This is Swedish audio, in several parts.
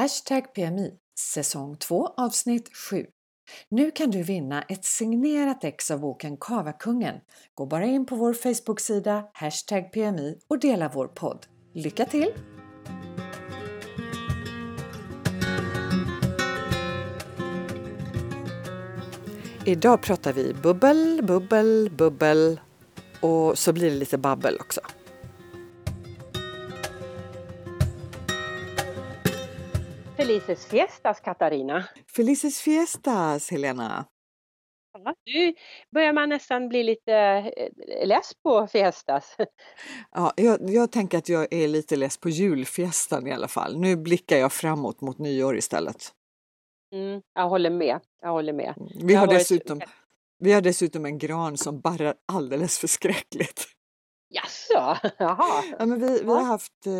Hashtag PMI säsong 2 avsnitt 7. Nu kan du vinna ett signerat ex av boken Kavakungen. Gå bara in på vår Facebook-sida hashtag PMI och dela vår podd. Lycka till! Idag pratar vi bubbel, bubbel, bubbel och så blir det lite babbel också. Felices fiestas, Katarina. Felices fiestas, Helena! Ja, nu börjar man nästan bli lite eh, less på fiestas. Ja, jag, jag tänker att jag är lite less på julfiestan i alla fall. Nu blickar jag framåt mot nyår istället. Mm, jag håller med. Jag håller med. Vi har, varit- dessutom, vi har dessutom en gran som barrar alldeles förskräckligt. Jaså, jaha. Ja, men vi, vi har haft, eh,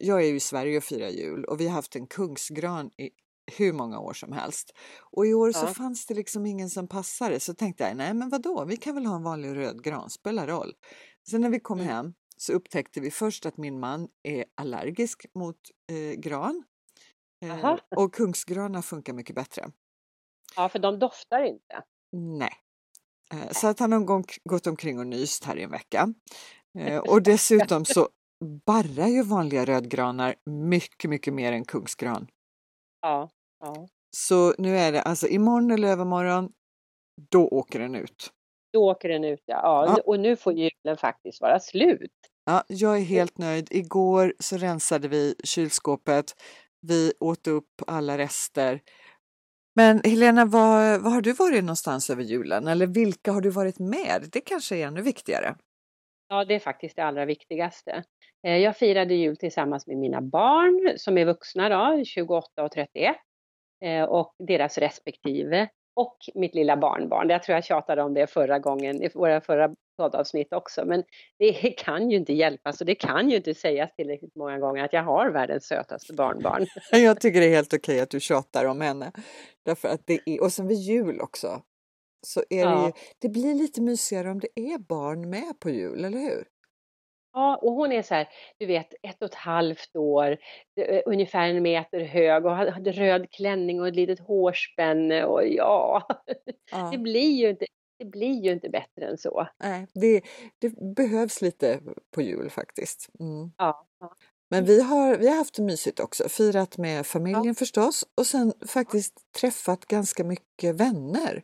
jag är ju i Sverige och firar jul och vi har haft en kungsgran i hur många år som helst. Och i år så Ja. fanns det liksom ingen som passade så tänkte jag, nej men vadå, vi kan väl ha en vanlig röd gran, spelar roll. Sen när vi kom Mm. hem så upptäckte vi först att min man är allergisk mot eh, gran. Eh, och kungsgranar funkar mycket bättre. Ja, för de doftar inte. Nej. Eh, Så att han har gått omkring och nyst här i en vecka. Eh, Och dessutom så barrar ju vanliga rödgranar mycket, mycket mer än kungsgran. Ja, ja. Så nu är det alltså imorgon eller övermorgon, då åker den ut. Då åker den ut, ja. ja. Ja. Och nu får julen faktiskt vara slut. Ja, jag är helt nöjd. Igår så rensade vi kylskåpet. Vi åt upp alla rester. Men Helena, var, var har du varit någonstans över julen? Eller vilka har du varit med? Det kanske är ännu viktigare. Ja, det är faktiskt det allra viktigaste. Eh, jag firade jul tillsammans med mina barn som är vuxna då, 28 och 31 eh, och deras respektive och mitt lilla barnbarn. Jag tror jag tjatade om det förra gången i våra förra poddavsnitt också, men det kan ju inte hjälpas och det kan ju inte sägas tillräckligt många gånger att jag har världens sötaste barnbarn. Jag tycker det är helt okej att du tjatar om henne. Därför att det är, och sen vid jul också. Så är det, Ja. ju, det blir lite mysigare om det är barn med på jul, eller hur? Ja, och hon är så här, du vet, ett och ett halvt år, eh, ungefär en meter hög och hade röd klänning och ett litet hårspänne och ja, det Ja, blir ju inte, det blir ju inte bättre än så. nej, det, det behövs lite på jul faktiskt. Mm. Ja, ja. Men vi har, vi har haft det mysigt också, firat med familjen förstås och sen faktiskt träffat ganska mycket vänner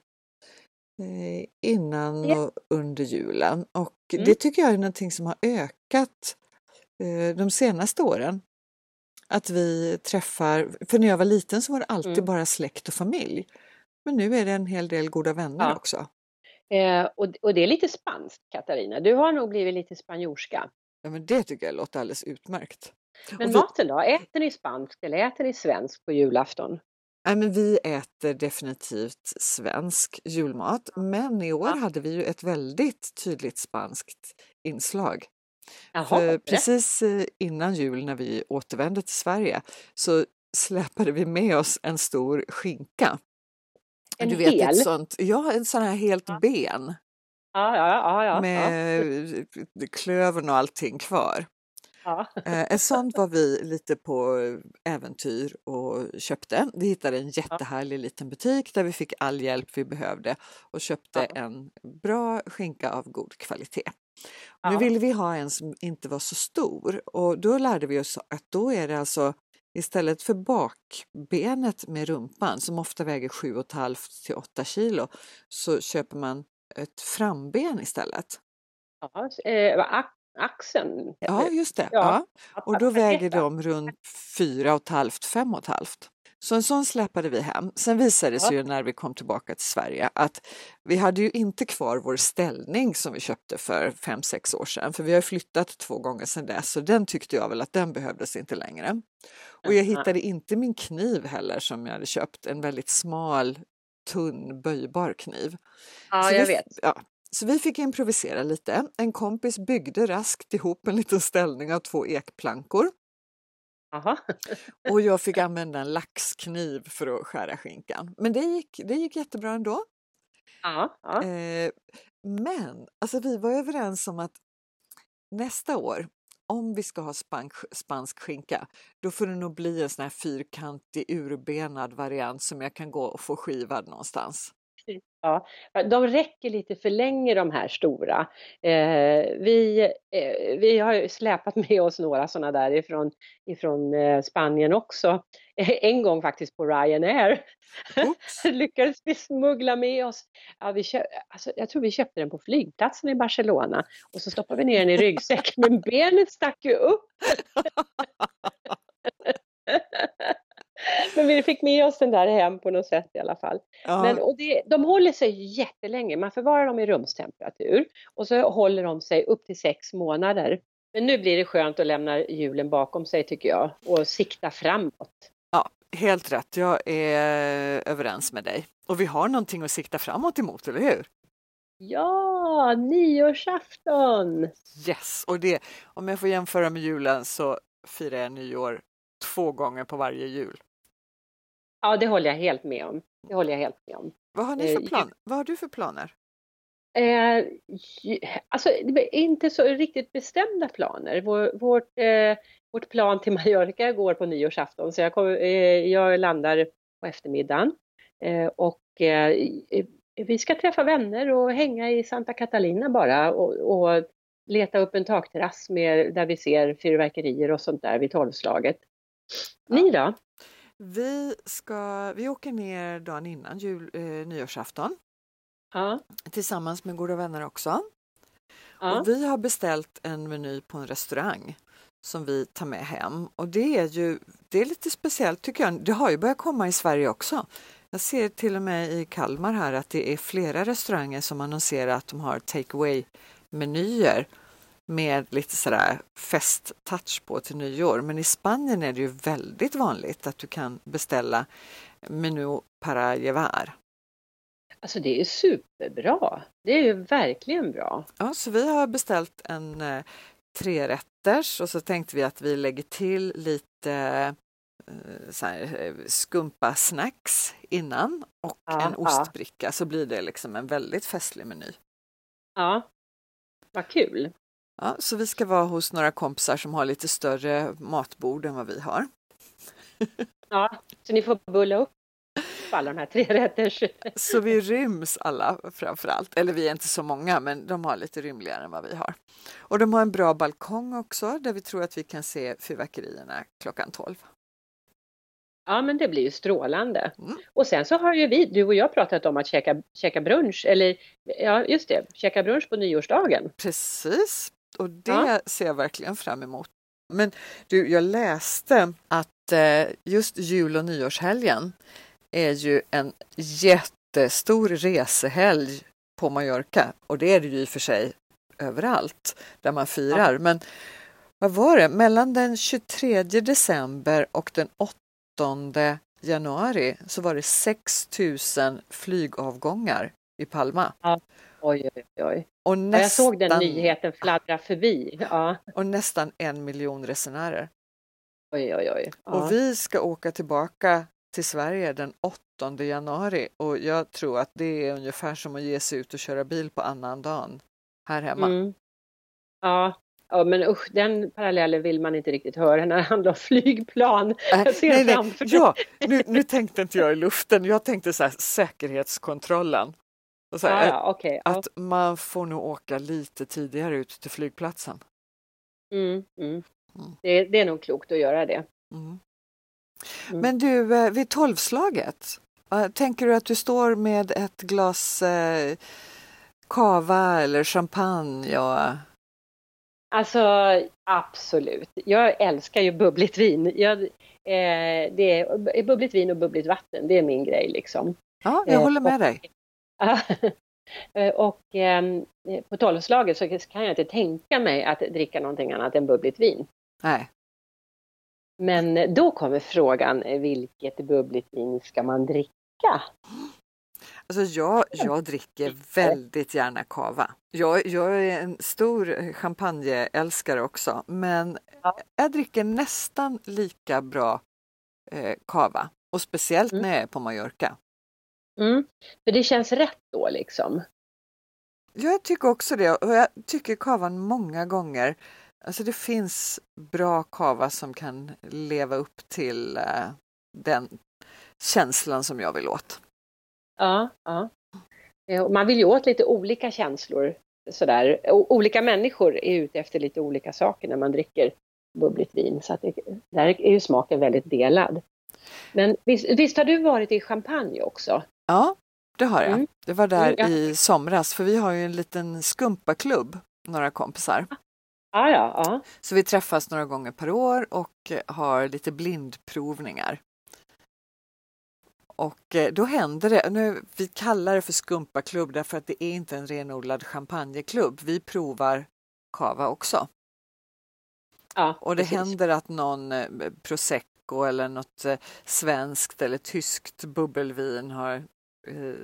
innan Ja. och under julen. Och Mm. det tycker jag är någonting som har ökat eh, de senaste åren. Att vi träffar, för när jag var liten så var det alltid Mm. bara släkt och familj. Men nu är det en hel del goda vänner Ja. också. Eh, och, och det är lite spanskt, Katarina. Du har nog blivit lite spanjorska. Ja, men det tycker jag låter alldeles utmärkt. Men maten då? Äter ni spanskt eller äter ni svenskt på julafton? Nej, men vi äter definitivt svensk julmat, men i år hade vi ju ett väldigt tydligt spanskt inslag. Jaha, precis eh, innan jul när vi återvände till Sverige så släpade vi med oss en stor skinka. En du vet hel? ett sånt, ja, en sån här helt Ja. ben Ja, ja, ja. ja, ja. med klövern och allting kvar. Ja. Eh, Ett sånt var vi lite på äventyr och köpte. Vi hittade en jättehärlig liten butik där vi fick all hjälp vi behövde och köpte Ja. en bra skinka av god kvalitet. Nu Ja. ville vi ha en som inte var så stor och då lärde vi oss att då är det alltså istället för bakbenet med rumpan som ofta väger 7,5 till 8 kilo så köper man ett framben istället. ja. Eh, ax- axeln Ja, det. just det. Ja. Ja. Och då väger de runt 4,5-5,5. Så en sån släpade vi hem. Sen visade det sig ju när vi kom tillbaka till Sverige att vi hade ju inte kvar vår ställning som vi köpte för 5-6 år sedan. För vi har flyttat två gånger sedan dess så den tyckte jag väl att den behövdes inte längre. Och jag hittade inte min kniv heller som jag hade köpt. En väldigt smal, tunn, böjbar kniv. Ja, Så jag vi, vet. Ja, så vi fick improvisera lite. En kompis byggde raskt ihop en liten ställning av två ekplankor Jaha. och jag fick använda en laxkniv för att skära skinkan. Men det gick, det gick jättebra ändå. Ja, ja. Eh, men alltså, vi var överens om att nästa år om vi ska ha spansk, spansk skinka, då får det nog bli en sån här fyrkantig urbenad variant som jag kan gå och få skivad någonstans. Ja, de räcker lite för länge de här stora. Eh, vi, eh, vi har släpat med oss några sådana där ifrån, ifrån eh, Spanien också. En gång faktiskt på Ryanair. Lyckades vi smuggla med oss. Ja, vi köp, alltså, jag tror vi köpte den på flygplatsen i Barcelona och så stoppade vi ner den i ryggsäcken men benet stack ju upp. Men vi fick med oss den där hem på något sätt i alla fall. Ja. Men, och det, de håller sig jättelänge, man förvarar dem i rumstemperatur och så håller de sig upp till sex månader. Men nu blir det skönt att lämna julen bakom sig tycker jag och sikta framåt. Ja, helt rätt. Jag är överens med dig. Och vi har någonting att sikta framåt emot, eller hur? Ja, nyårsafton! Yes, och det, om jag får jämföra med julen så firar jag nyår två gånger på varje jul. Ja, det håller jag helt med om. Det håller jag helt med om. Vad har, ni för eh, plan? Vad har du för planer? Eh, alltså, inte så riktigt bestämda planer. Vår, vårt, eh, vårt plan till Mallorca går på nyårsafton så jag, kom, eh, jag landar på eftermiddagen. Eh, och eh, vi ska träffa vänner och hänga i Santa Catalina bara och, och leta upp en takterrass med, där vi ser fyrverkerier och sånt där vid tolvslaget. Ni då? Vi, ska, vi åker ner dagen innan jul, eh, nyårsafton ja. tillsammans med goda vänner också. Ja. Och vi har beställt en meny på en restaurang som vi tar med hem och det är ju det är lite speciellt tycker jag. Det har ju börjat komma i Sverige också. Jag ser till och med i Kalmar här att det är flera restauranger som annonserar att de har take away menyer med lite sådär festtouch på till nyår. Men i Spanien är det ju väldigt vanligt att du kan beställa menu para llevar. Alltså det är superbra. Det är ju verkligen bra. Ja, så vi har beställt en eh, trerätters och så tänkte vi att vi lägger till lite eh, så här, eh, skumpa snacks innan och ja, en ostbricka ja. så blir det liksom en väldigt festlig meny. Ja, vad kul. Ja, så vi ska vara hos några kompisar som har lite större matbord än vad vi har. Ja, så ni får bulla upp alla de här tre rätters. Så vi ryms alla framför allt. Eller vi är inte så många, men de har lite rymligare än vad vi har. Och de har en bra balkong också där vi tror att vi kan se fyrverkerierna klockan 12. Ja, men det blir ju strålande. Mm. Och sen så har ju vi, du och jag, pratat om att käka, käka brunch, eller ja, just det, käka brunch på nyårsdagen. Precis, och det ja. ser jag verkligen fram emot. Men du, jag läste att eh, just jul och nyårshelgen är ju en jättestor resehelg på Mallorca och det är det ju i och för sig överallt där man firar. Ja. Men vad var det, mellan den 23 december och den 8 januari så var det 6 000 flygavgångar i Palma. Ja. Oj, oj, oj. Och nästan, jag såg den nyheten fladdra förbi. Ja. Och nästan en miljon resenärer. Oj, oj, oj. Ja. Och vi ska åka tillbaka till Sverige den 8 januari och jag tror att det är ungefär som att ge sig ut och köra bil på annan dagen här hemma. Mm. Ja, Ja men usch, den parallellen vill man inte riktigt höra när det handlar om flygplan. Äh, jag ser nej, nej. Ja, nu, nu tänkte inte jag i luften, jag tänkte så här, säkerhetskontrollen. Här, ah, okay, att man får nog åka lite tidigare ut till flygplatsen. Mm, mm. Mm. Det, det, är nog klokt att göra det. Mm. Mm. Men du, eh, vid tolvslaget, eh, tänker du att du står med ett glas eh, kava eller champagne? Och... Alltså absolut. Jag älskar ju bubbligt vin. Jag, eh, det är, bubbligt vin och bubbligt vatten, det är min grej liksom. Ja, jag håller med eh, dig. och eh, på tolvslaget så kan jag inte tänka mig att dricka någonting annat än bubbligt vin. Nej. Men då kommer frågan, vilket bubbligt vin ska man dricka? Alltså jag, jag dricker väldigt gärna kava. Jag, jag är en stor champagneälskare också, men ja. jag dricker nästan lika bra eh, kava och speciellt mm. när jag är på Mallorca. Mm. För det känns rätt då liksom? Jag tycker också det och jag tycker kavan många gånger Alltså det finns bra kava som kan leva upp till uh, den känslan som jag vill åt. Ja, ja. Man vill ju åt lite olika känslor. Sådär. olika människor är ute efter lite olika saker när man dricker bubbligt vin. Så att det, där är ju smaken väldigt delad. Men visst, visst har du varit i Champagne också? Ja, det har jag. Mm. Det var där mm, i somras, för vi har ju en liten skumpaklubb, några kompisar. Ja, ja, ja. Så vi träffas några gånger per år och har lite blindprovningar. Och eh, då händer det, nu, vi kallar det för skumpaklubb därför att det är inte en renodlad champagneklubb. Vi provar kava också. Ja, och det precis. händer att någon eh, prosecco eller något eh, svenskt eller tyskt bubbelvin har, eh,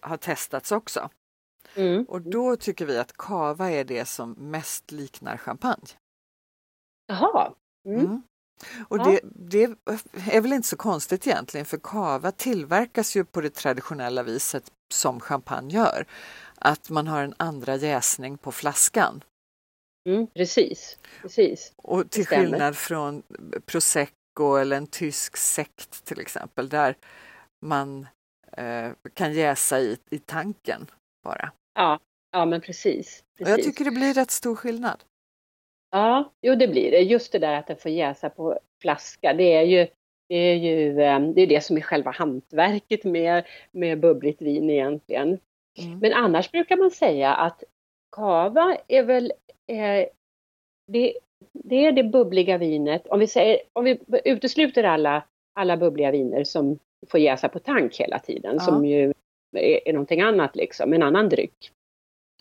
har testats också. Mm. Och då tycker vi att kava är det som mest liknar champagne. Jaha. Mm. Mm. Och det, det, är väl inte så konstigt egentligen för kava tillverkas ju på det traditionella viset som champagne gör. Att man har en andra jäsning på flaskan. Mm, precis, precis. Och till skillnad från prosecco eller en tysk sekt till exempel där man eh, kan jäsa i, i tanken bara. Ja, ja men precis, precis. Och jag tycker det blir rätt stor skillnad. Ja, jo det blir det. Just det där att den får jäsa på flaska, det är ju det är ju eh, det, är det som är själva hantverket med, med bubbligt vin egentligen. Mm. Men annars brukar man säga att kava är väl eh, det, det är det bubbliga vinet, om vi, säger, om vi utesluter alla, alla bubbliga viner som får jäsa på tank hela tiden, ja. som ju är, är någonting annat liksom, en annan dryck.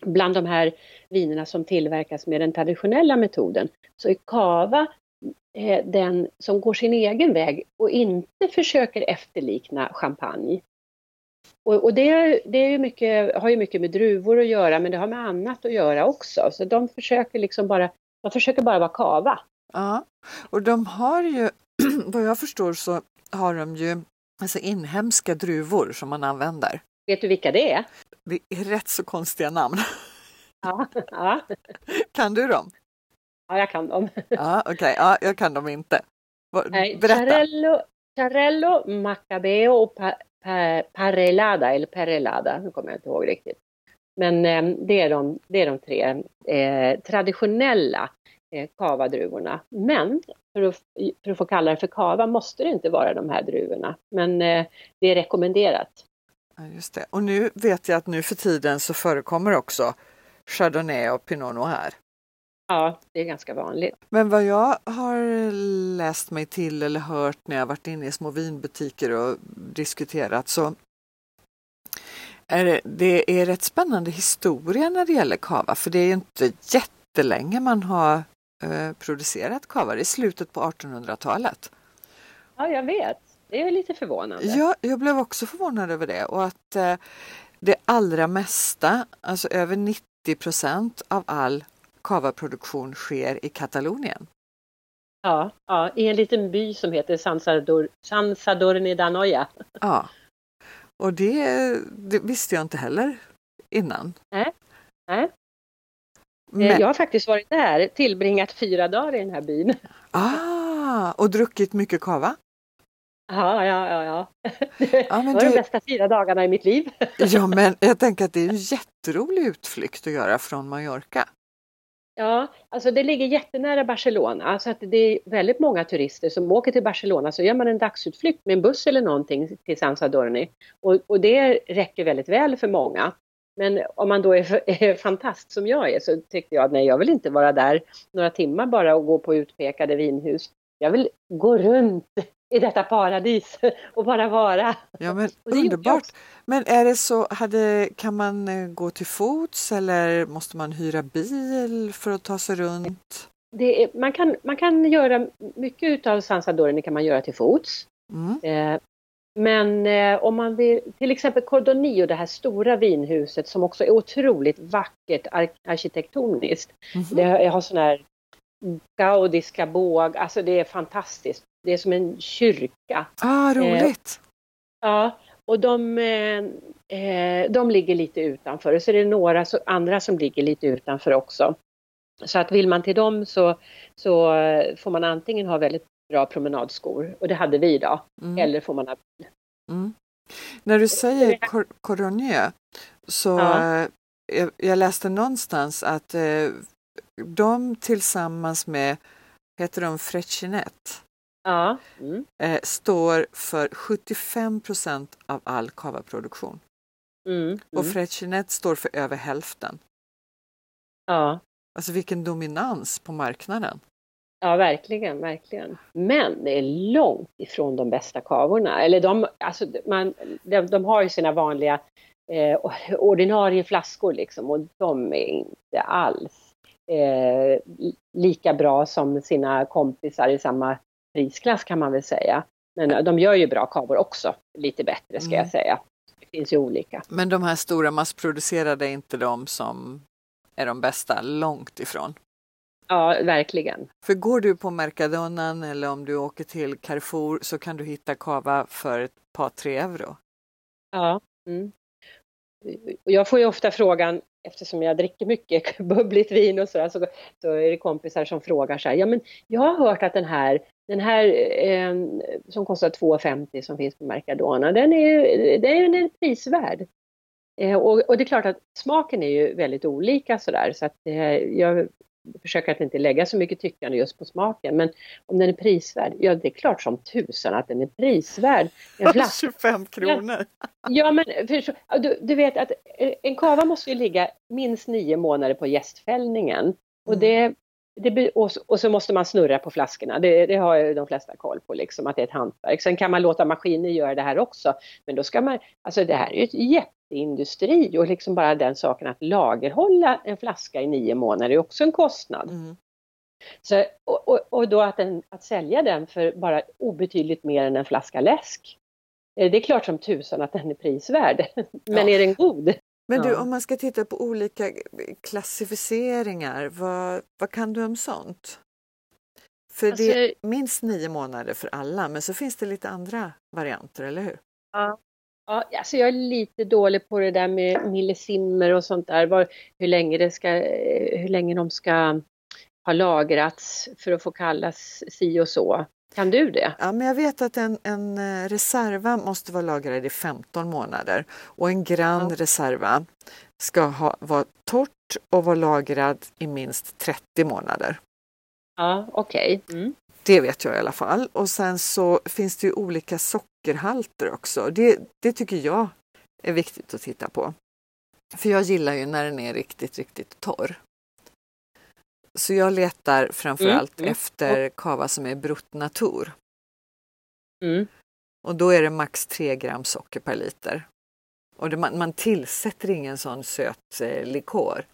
Bland de här vinerna som tillverkas med den traditionella metoden så är kava eh, den som går sin egen väg och inte försöker efterlikna champagne. Och, och det, det är ju mycket, har ju mycket med druvor att göra men det har med annat att göra också. Så de försöker liksom bara, de försöker bara vara kava. Ja, och de har ju, vad jag förstår så har de ju alltså inhemska druvor som man använder. Vet du vilka det är? Det är rätt så konstiga namn. Ja, ja. Kan du dem? Ja, jag kan dem. Ja, Okej, okay. ja, jag kan dem inte. Berätta. Charello, Charello Macabeo och pa, pa, Parellada, eller Perelada, nu kommer jag inte ihåg riktigt. Men eh, det, är de, det är de tre eh, traditionella kavadruvorna. Men för att, för att få kalla det för kava måste det inte vara de här druvorna. Men eh, det är rekommenderat. Ja, just det. Och nu vet jag att nu för tiden så förekommer också Chardonnay och Pinot Noir. Ja, det är ganska vanligt. Men vad jag har läst mig till eller hört när jag varit inne i små vinbutiker och diskuterat så är det, det är rätt spännande historia när det gäller kava för det är inte jättelänge man har eh, producerat kava. Det är slutet på 1800-talet. Ja, jag vet. Det är lite förvånande. Ja, jag blev också förvånad över det och att eh, det allra mesta, alltså över 90 procent av all kavaproduktion sker i Katalonien. Ja, ja, i en liten by som heter San, Sador, San Sadorni d'Anoia. Ja, och det, det, visste jag inte heller innan. Nej, nej. Men... Jag har faktiskt varit där, tillbringat fyra dagar i den här byn. Ah, och druckit mycket kava? Ja, ja, ja. ja. Det ja, var det... de bästa fyra dagarna i mitt liv. Ja, men jag tänker att det är en jätterolig utflykt att göra från Mallorca. Ja, alltså det ligger jättenära Barcelona så att det är väldigt många turister som åker till Barcelona så gör man en dagsutflykt med en buss eller någonting till San Sadorni och, och det räcker väldigt väl för många. Men om man då är, är fantast som jag är så tyckte jag att nej, jag vill inte vara där några timmar bara och gå på utpekade vinhus. Jag vill gå runt i detta paradis och bara vara. Ja men underbart! Men är det så, hade, kan man eh, gå till fots eller måste man hyra bil för att ta sig runt? Är, man, kan, man kan göra mycket utav Sansadoren kan man göra till fots. Mm. Eh, men eh, om man vill, till exempel Cordonio, det här stora vinhuset som också är otroligt vackert ar arkitektoniskt. Mm -hmm. Det har sån här gaudiska båg, alltså det är fantastiskt. Det är som en kyrka. Ah, roligt! Eh, ja, och de, eh, eh, de ligger lite utanför och så är det några så, andra som ligger lite utanför också. Så att vill man till dem så, så får man antingen ha väldigt bra promenadskor och det hade vi idag. Mm. Eller får man ha bil. Mm. När du säger cor så ja. Eh, jag, jag, läste någonstans att eh, de tillsammans med, heter de Frecinet? Ja. Mm. Eh, står för 75 procent av all kavaproduktion. Mm. Och mm. Frecinet står för över hälften. Ja. Alltså vilken dominans på marknaden. Ja, verkligen, verkligen. Men det är långt ifrån de bästa kavorna. Eller de, alltså, man, de, de har ju sina vanliga eh, ordinarie flaskor liksom och de är inte alls eh, lika bra som sina kompisar i samma prisklass kan man väl säga. Men de gör ju bra kavor också, lite bättre ska mm. jag säga. Det finns ju olika. Men de här stora massproducerade är inte de som är de bästa, långt ifrån. Ja, verkligen. För går du på Mercadonan eller om du åker till Carrefour så kan du hitta kava för ett par, tre euro. Ja. Mm. Jag får ju ofta frågan, eftersom jag dricker mycket bubbligt vin och så, så, så är det kompisar som frågar så här, ja men jag har hört att den här, den här eh, som kostar 2,50 som finns på Mercadona, den är, den är prisvärd. Eh, och, och, det är klart att smaken är ju väldigt olika sådär så att eh, jag försöker att inte lägga så mycket tyckande just på smaken. Men om den är prisvärd, ja det är klart som tusan att den är prisvärd. En flaska, 25 kronor! Ja men för, du, du, vet att eh, en kava måste ju ligga minst nio månader på gästfällningen. Och mm. det, det, och, och, så måste man snurra på flaskorna, det, det har ju de flesta koll på, liksom, att det är ett hantverk. Sen kan man låta maskiner göra det här också, men då ska man, alltså det här är ju ett jätte industri och liksom bara den saken att lagerhålla en flaska i nio månader är också en kostnad. Mm. Så, och, och, och, då att, den, att sälja den för bara obetydligt mer än en flaska läsk. Eh, det är klart som tusan att den är prisvärd, men ja. är den god? Men du, om man ska titta på olika klassificeringar, vad, vad kan du om sånt? För alltså, det är minst nio månader för alla, men så finns det lite andra varianter, eller hur? Ja, Ja, alltså jag är lite dålig på det där med millisimmer och sånt där. Var, hur, länge det ska, hur länge de ska ha lagrats för att få kallas si och så. Kan du det? Ja, men jag vet att en, en eh, reserva måste vara lagrad i 15 månader och en Grand ja. reserva ska ha, vara torrt och vara lagrad i minst 30 månader. Ja, okej. Okay. Mm. Det vet jag i alla fall. Och sen så finns det ju olika sockerhalter också. Det, det tycker jag är viktigt att titta på. För jag gillar ju när den är riktigt, riktigt torr. Så jag letar framförallt mm, mm. efter kava som är bruttnatur. Mm. Och då är det max 3 gram socker per liter. Och det, man, man tillsätter ingen sån söt eh, likör.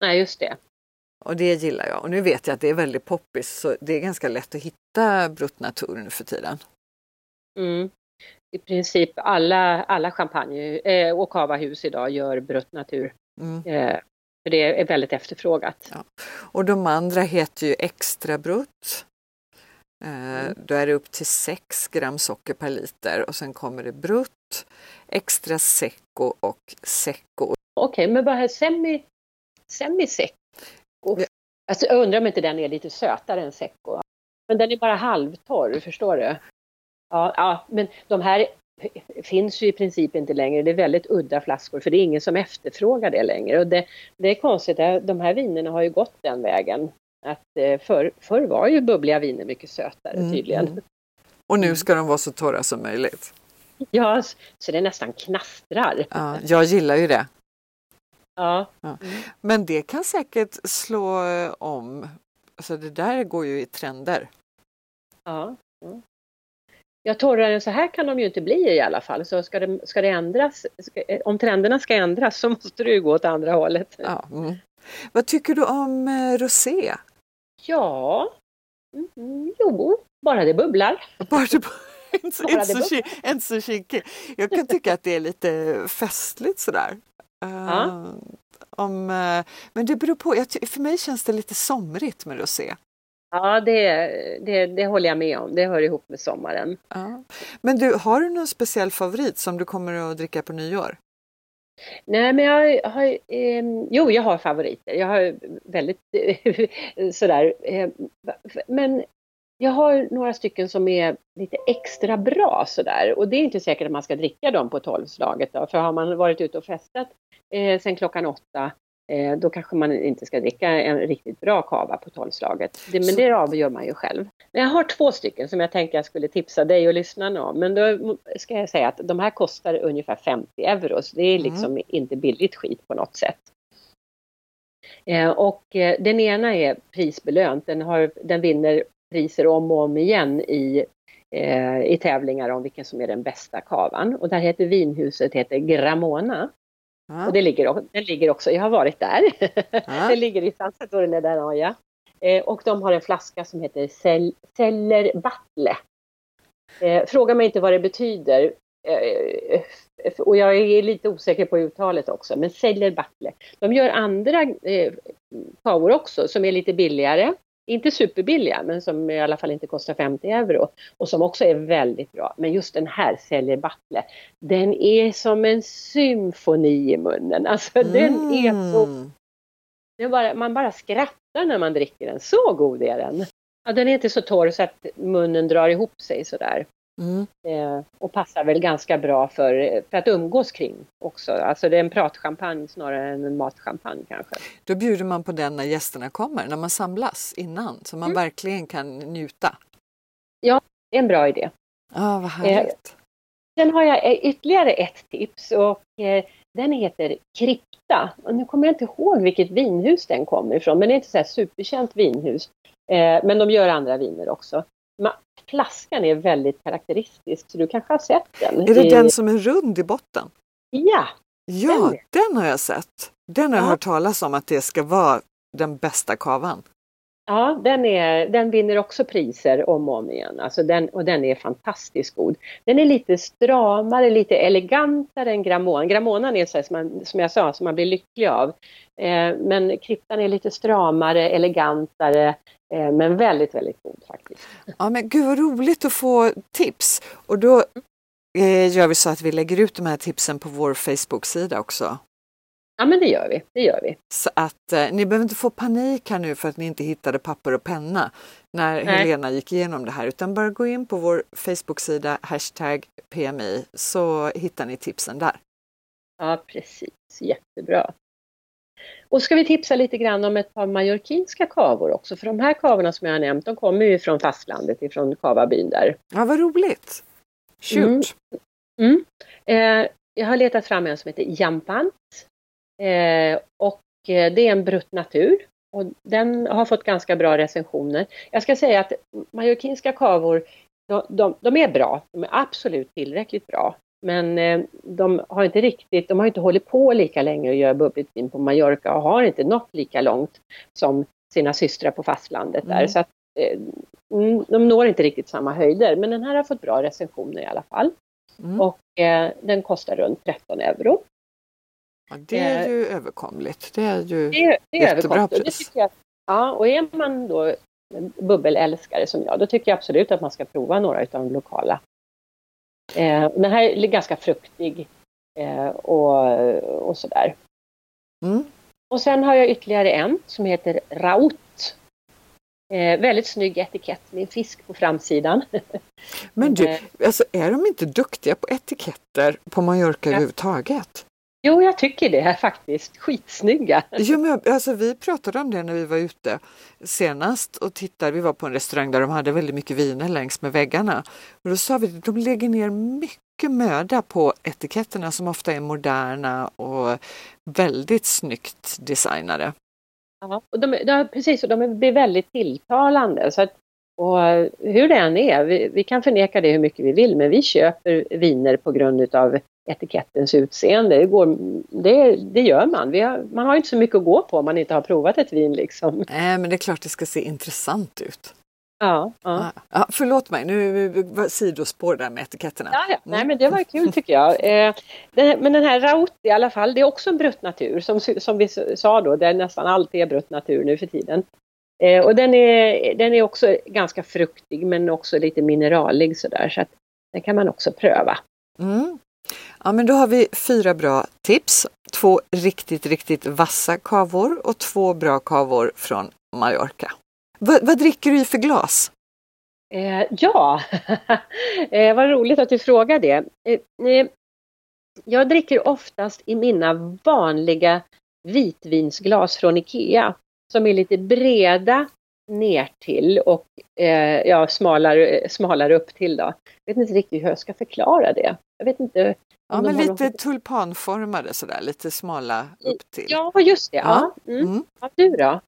Nej, just det. Och det gillar jag. Och nu vet jag att det är väldigt poppis så det är ganska lätt att hitta Bruttnatur nu för tiden. Mm. I princip alla, alla champagne eh, och kavahus idag gör Bruttnatur. Mm. Eh, för det är väldigt efterfrågat. Ja. Och de andra heter ju Extra Brutt. Eh, mm. Då är det upp till 6 gram socker per liter och sen kommer det Brutt, Extra Secco och Secco. Okej, okay, men vad är semi, semi secco? Alltså, jag undrar om inte den är lite sötare än Secco. Men den är bara halvtorr, förstår du? Ja, ja, men de här finns ju i princip inte längre. Det är väldigt udda flaskor för det är ingen som efterfrågar det längre. Och det, det är konstigt, de här vinerna har ju gått den vägen. Att eh, förr, förr var ju bubbliga viner mycket sötare mm, tydligen. Mm. Och nu ska de vara så torra som möjligt. Ja, så det nästan knastrar. Ja, jag gillar ju det. Ja. ja. Men det kan säkert slå eh, om. Alltså det där går ju i trender. Ja. ja. Ja, torrare än så här kan de ju inte bli i alla fall. Så ska det, ska det ändras, ska, eh, om trenderna ska ändras så måste det ju gå åt andra hållet. Ja. Mm. Vad tycker du om eh, rosé? Ja, mm, jo, bara det bubblar. Bara det, inte, bara inte, så, inte så kinkig. Jag kan tycka att det är lite festligt sådär. Uh, om, uh, men det beror på, jag, för mig känns det lite somrigt med rosé. Ja, det, det, det håller jag med om. Det hör ihop med sommaren. Ja. Men du, har du någon speciell favorit som du kommer att dricka på nyår? Nej, men jag har, eh, jo, jag har favoriter. Jag har väldigt sådär, eh, men jag har några stycken som är lite extra bra sådär och det är inte säkert att man ska dricka dem på tolvslaget då, för har man varit ute och festat eh, sen klockan åtta eh, då kanske man inte ska dricka en riktigt bra kava på tolvslaget. Det, men det avgör man ju själv. Men jag har två stycken som jag tänkte jag skulle tipsa dig och lyssnarna om. Men då ska jag säga att de här kostar ungefär 50 euro, så det är mm. liksom mm. inte billigt skit på något sätt. Eh, och eh, den ena är prisbelönt, den, har, den vinner priser om och om igen i, eh, i tävlingar om vilken som är den bästa kavan. Och där heter vinhuset heter Gramona. Ah. Och det ligger, den ligger också, jag har varit där, ah. det ligger i San Saturne d'Anoia. Eh, och de har en flaska som heter Celler Battle. Eh, fråga mig inte vad det betyder. Eh, och jag är lite osäker på uttalet också, men Celler Battle. De gör andra eh, kavor också som är lite billigare inte superbilliga, men som i alla fall inte kostar 50 euro och som också är väldigt bra. Men just den här säljer Battle, den är som en symfoni i munnen. Alltså mm. den är så... Bara, man bara skrattar när man dricker den, så god är den. Ja, den är inte så torr så att munnen drar ihop sig sådär. Mm. Eh, och passar väl ganska bra för, för att umgås kring också. Alltså det är en pratchampagne snarare än en matchampagne kanske. Då bjuder man på den när gästerna kommer, när man samlas innan, så man mm. verkligen kan njuta. Ja, det är en bra idé. Ja, vad härligt. Eh, sen har jag ytterligare ett tips och eh, den heter Krypta. Och nu kommer jag inte ihåg vilket vinhus den kommer ifrån, men det är inte så superkänt vinhus. Eh, men de gör andra viner också flaskan är väldigt karaktäristisk så du kanske har sett den. Är det I... den som är rund i botten? Ja! Ja, den, den har jag sett. Den har jag hört talas om att det ska vara den bästa kavan. Ja, den, är, den vinner också priser om och om igen. Alltså den, och den är fantastiskt god. Den är lite stramare, lite elegantare än Grammonan. Grammonan är så här, som, man, som jag sa, som man blir lycklig av. Eh, men kryptan är lite stramare, elegantare, eh, men väldigt, väldigt god faktiskt. Ja, men gud vad roligt att få tips! Och då eh, gör vi så att vi lägger ut de här tipsen på vår Facebook-sida också. Ja men det gör vi, det gör vi. Så att eh, ni behöver inte få panik här nu för att ni inte hittade papper och penna när Nej. Helena gick igenom det här utan bara gå in på vår Facebook-sida hashtag PMI så hittar ni tipsen där. Ja precis, jättebra. Och ska vi tipsa lite grann om ett par majorkinska kavor också för de här kavorna som jag har nämnt de kommer ju från fastlandet ifrån kavabyn där. Ja vad roligt! Shoot! Mm. Mm. Eh, jag har letat fram en som heter Jampant och eh, det är en brutt natur och den har fått ganska bra recensioner. Jag ska säga att majorkinska kavor, de, de, de är bra, de är absolut tillräckligt bra. Men eh, de har inte riktigt, de har inte hållit på lika länge att göra bubbligt vin på Mallorca och har inte nått lika långt som sina systrar på fastlandet där. Mm. Så att, eh, mm, de når inte riktigt samma höjder, men den här har fått bra recensioner i alla fall. Mm. Och eh, den kostar runt 13 euro. Ja, det är ju eh, överkomligt. Det är ju det, det är jättebra pris. Det jag, ja, och är man då bubbelälskare som jag, då tycker jag absolut att man ska prova några av de lokala. Eh, den här är ganska fruktig eh, och, och sådär. Mm. Och sen har jag ytterligare en som heter Raut. Eh, väldigt snygg etikett med en fisk på framsidan. Men du, eh. alltså, är de inte duktiga på etiketter på Mallorca ja. överhuvudtaget? Jo, jag tycker det är faktiskt. Skitsnygga! Jo, men alltså, vi pratade om det när vi var ute senast och tittade. Vi var på en restaurang där de hade väldigt mycket viner längs med väggarna. Och då sa vi att de lägger ner mycket möda på etiketterna som ofta är moderna och väldigt snyggt designade. Ja, och de, de, precis, och de blir väldigt tilltalande. Så att, och hur det än är, vi, vi, kan förneka det hur mycket vi vill, men vi köper viner på grund av etikettens utseende. Det, går, det, det gör man. Har, man har inte så mycket att gå på om man inte har provat ett vin. Liksom. Nej, men det är klart det ska se intressant ut. Ja, ja. ja förlåt mig, nu var sidospår där med etiketterna. Ja, ja. Nej, mm. men det var kul tycker jag. Eh, det, men den här Raut i alla fall, det är också en brutt natur som, som vi sa då, där nästan allt är brutt natur nu för tiden. Eh, och den är, den är också ganska fruktig men också lite mineralig sådär så att den kan man också pröva. Mm. Ja, men då har vi fyra bra tips. Två riktigt, riktigt vassa kavor och två bra kavor från Mallorca. V vad dricker du i för glas? Eh, ja, eh, vad roligt att du frågar det. Eh, eh, jag dricker oftast i mina vanliga vitvinsglas från Ikea som är lite breda ner till och eh, ja, smalare, smalare upp till då. Jag vet inte riktigt hur jag ska förklara det. Jag vet inte. Ja, men lite något... tulpanformade sådär, lite smala upp till. Ja, just det. Ja. ja. Mm. Mm. ja du då?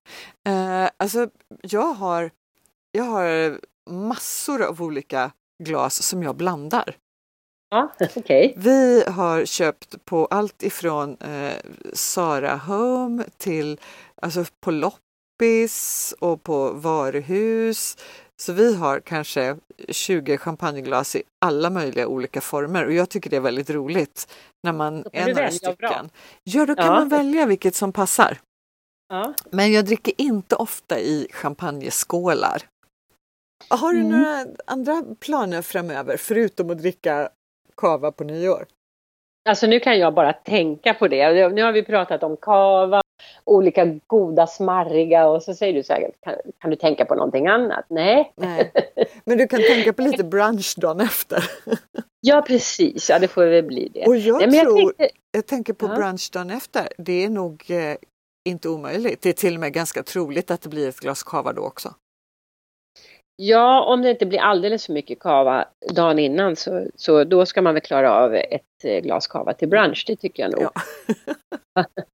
Eh, alltså, jag har, jag har massor av olika glas som jag blandar. Ja, okay. Vi har köpt på allt ifrån eh, Sara Home till alltså på loppis och på varuhus. Så vi har kanske 20 champagneglas i alla möjliga olika former och jag tycker det är väldigt roligt när man är några stycken. Bra. Ja, då kan ja. man välja vilket som passar. Ja. Men jag dricker inte ofta i champagneskålar. Har du mm. några andra planer framöver förutom att dricka kava på nyår? Alltså nu kan jag bara tänka på det. Nu har vi pratat om kava, olika goda smarriga och så säger du så här, kan, kan du tänka på någonting annat? Nej. Nej. Men du kan tänka på lite brunch dagen efter. ja precis, ja det får väl bli det. Och jag Nej, tror, jag, tänkte, jag tänker på ja. brunch dagen efter, det är nog eh, inte omöjligt. Det är till och med ganska troligt att det blir ett glas kava då också. Ja, om det inte blir alldeles för mycket kava dagen innan så, så då ska man väl klara av ett eh, glas kava till brunch, det tycker jag nog. Ja.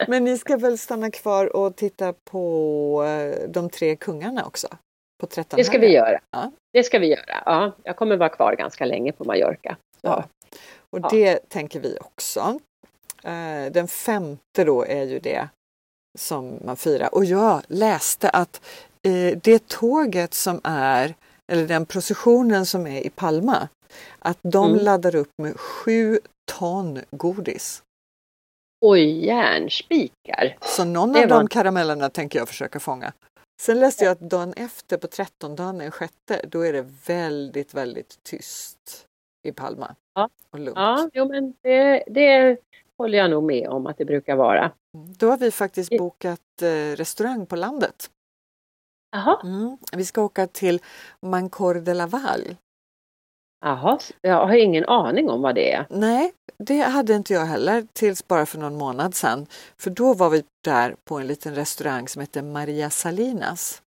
Men ni ska väl stanna kvar och titta på eh, de tre kungarna också? På 13 det ska vi göra. Ja. Det ska vi göra. Ja, jag kommer vara kvar ganska länge på Mallorca. Ja. Och ja. det tänker vi också. Eh, den femte då är ju det som man firar. Och jag läste att eh, det tåget som är, eller den processionen som är i Palma, att de mm. laddar upp med sju ton godis. Oj, järnspikar! Så någon det av var... de karamellerna tänker jag försöka fånga. Sen läste jag att dagen efter på trettondagen, den sjätte, då är det väldigt, väldigt tyst i Palma. Ja, och lugnt. ja jo, men det, det håller jag nog med om att det brukar vara. Då har vi faktiskt bokat eh, restaurang på landet. Aha. Mm. Vi ska åka till Mancor de la Val. Jaha, jag har ingen aning om vad det är. Nej, det hade inte jag heller tills bara för någon månad sedan. För då var vi där på en liten restaurang som heter Maria Salinas.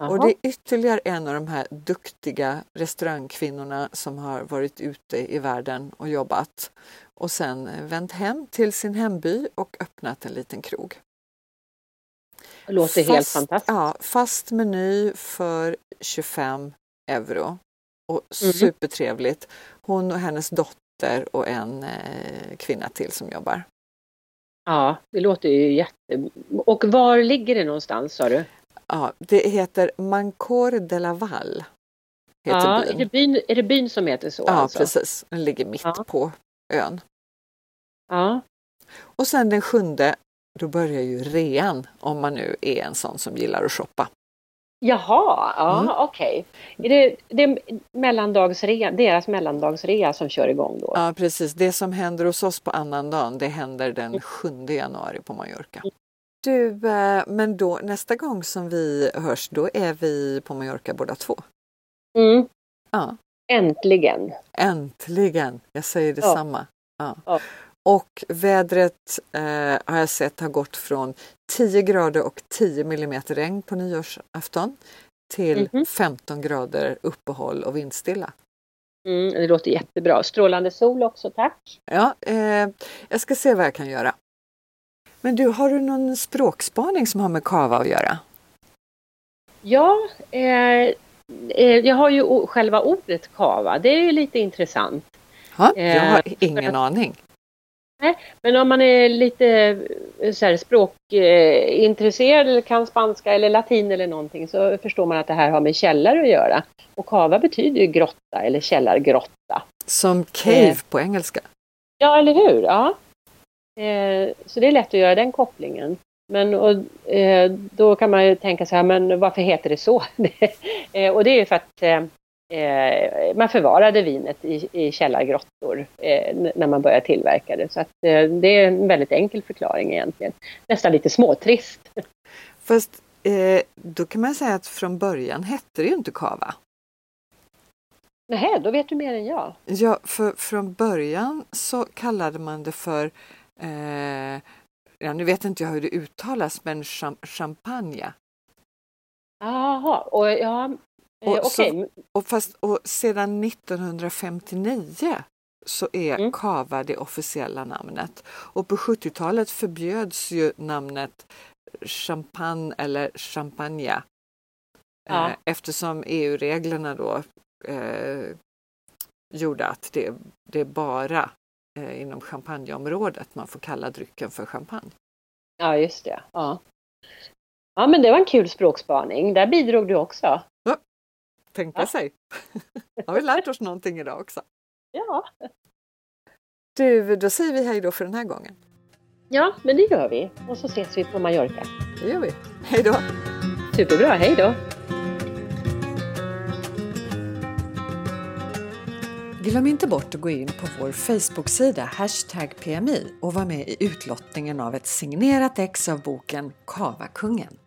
Aha. Och det är ytterligare en av de här duktiga restaurangkvinnorna som har varit ute i världen och jobbat och sen vänt hem till sin hemby och öppnat en liten krog. Det låter fast, helt fantastiskt. Ja, fast meny för 25 euro. Och mm. supertrevligt. Hon och hennes dotter och en eh, kvinna till som jobbar. Ja, det låter ju jätte... Och var ligger det någonstans sa du? Ja, det heter Mancor de la Val. Heter ja, byn. Är, det byn, är det byn som heter så? Ja, alltså? precis. Den ligger mitt ja. på ön. Ja. Och sen den sjunde, då börjar ju rean om man nu är en sån som gillar att shoppa. Jaha, ja mm. okej. Okay. Är det, det är mellandagsrea, deras mellandagsrea som kör igång då? Ja precis, det som händer hos oss på annandagen det händer den 7 januari på Mallorca. Du, eh, men då nästa gång som vi hörs då är vi på Mallorca båda två? Mm. Ja. Äntligen! Äntligen! Jag säger detsamma. Ja. ja. Och vädret eh, har jag sett har gått från 10 grader och 10 millimeter regn på nyårsafton till mm -hmm. 15 grader uppehåll och vindstilla. Mm, det låter jättebra. Strålande sol också, tack! Ja, eh, jag ska se vad jag kan göra. Men du, har du någon språkspaning som har med kava att göra? Ja, eh, eh jag har ju själva ordet kava. Det är ju lite intressant. Ha, jag har eh, ingen aning. Nej, men om man är lite eh, så här, språkintresserad eller kan spanska eller latin eller någonting så förstår man att det här har med källare att göra. Och kava betyder ju grotta eller källargrotta. Som cave eh. på engelska? Ja, eller hur? Ja. Eh, så det är lätt att göra den kopplingen. Men och, eh, då kan man ju tänka så här, men varför heter det så? eh, och det är ju för att eh, man förvarade vinet i, i källargrottor eh, när man började tillverka det. Så att, eh, det är en väldigt enkel förklaring egentligen. Nästan lite småtrist. Fast eh, då kan man säga att från början hette det ju inte kava. Nej, då vet du mer än jag. Ja, för från början så kallade man det för eh, ja, nu vet inte jag hur det uttalas, men champagne. Jaha, och ja, eh, okej. Okay. Och, fast, och sedan 1959 så är mm. kava det officiella namnet. Och på 70-talet förbjöds ju namnet champagne eller champagne. Ja. Eh, eftersom EU-reglerna då eh, gjorde att det, det bara eh, inom champagneområdet man får kalla drycken för champagne. Ja, just det. Ja. ja, men det var en kul språkspaning. Där bidrog du också. Tänka ja. sig. har vi lärt oss någonting idag också. Ja. Du, då säger vi hej då för den här gången. Ja, men det gör vi. Och så ses vi på Mallorca. Det gör vi. Hej då! Superbra, hej då! Glöm inte bort att gå in på vår Facebook-sida hashtag PMI och vara med i utlottningen av ett signerat ex av boken Kavakungen.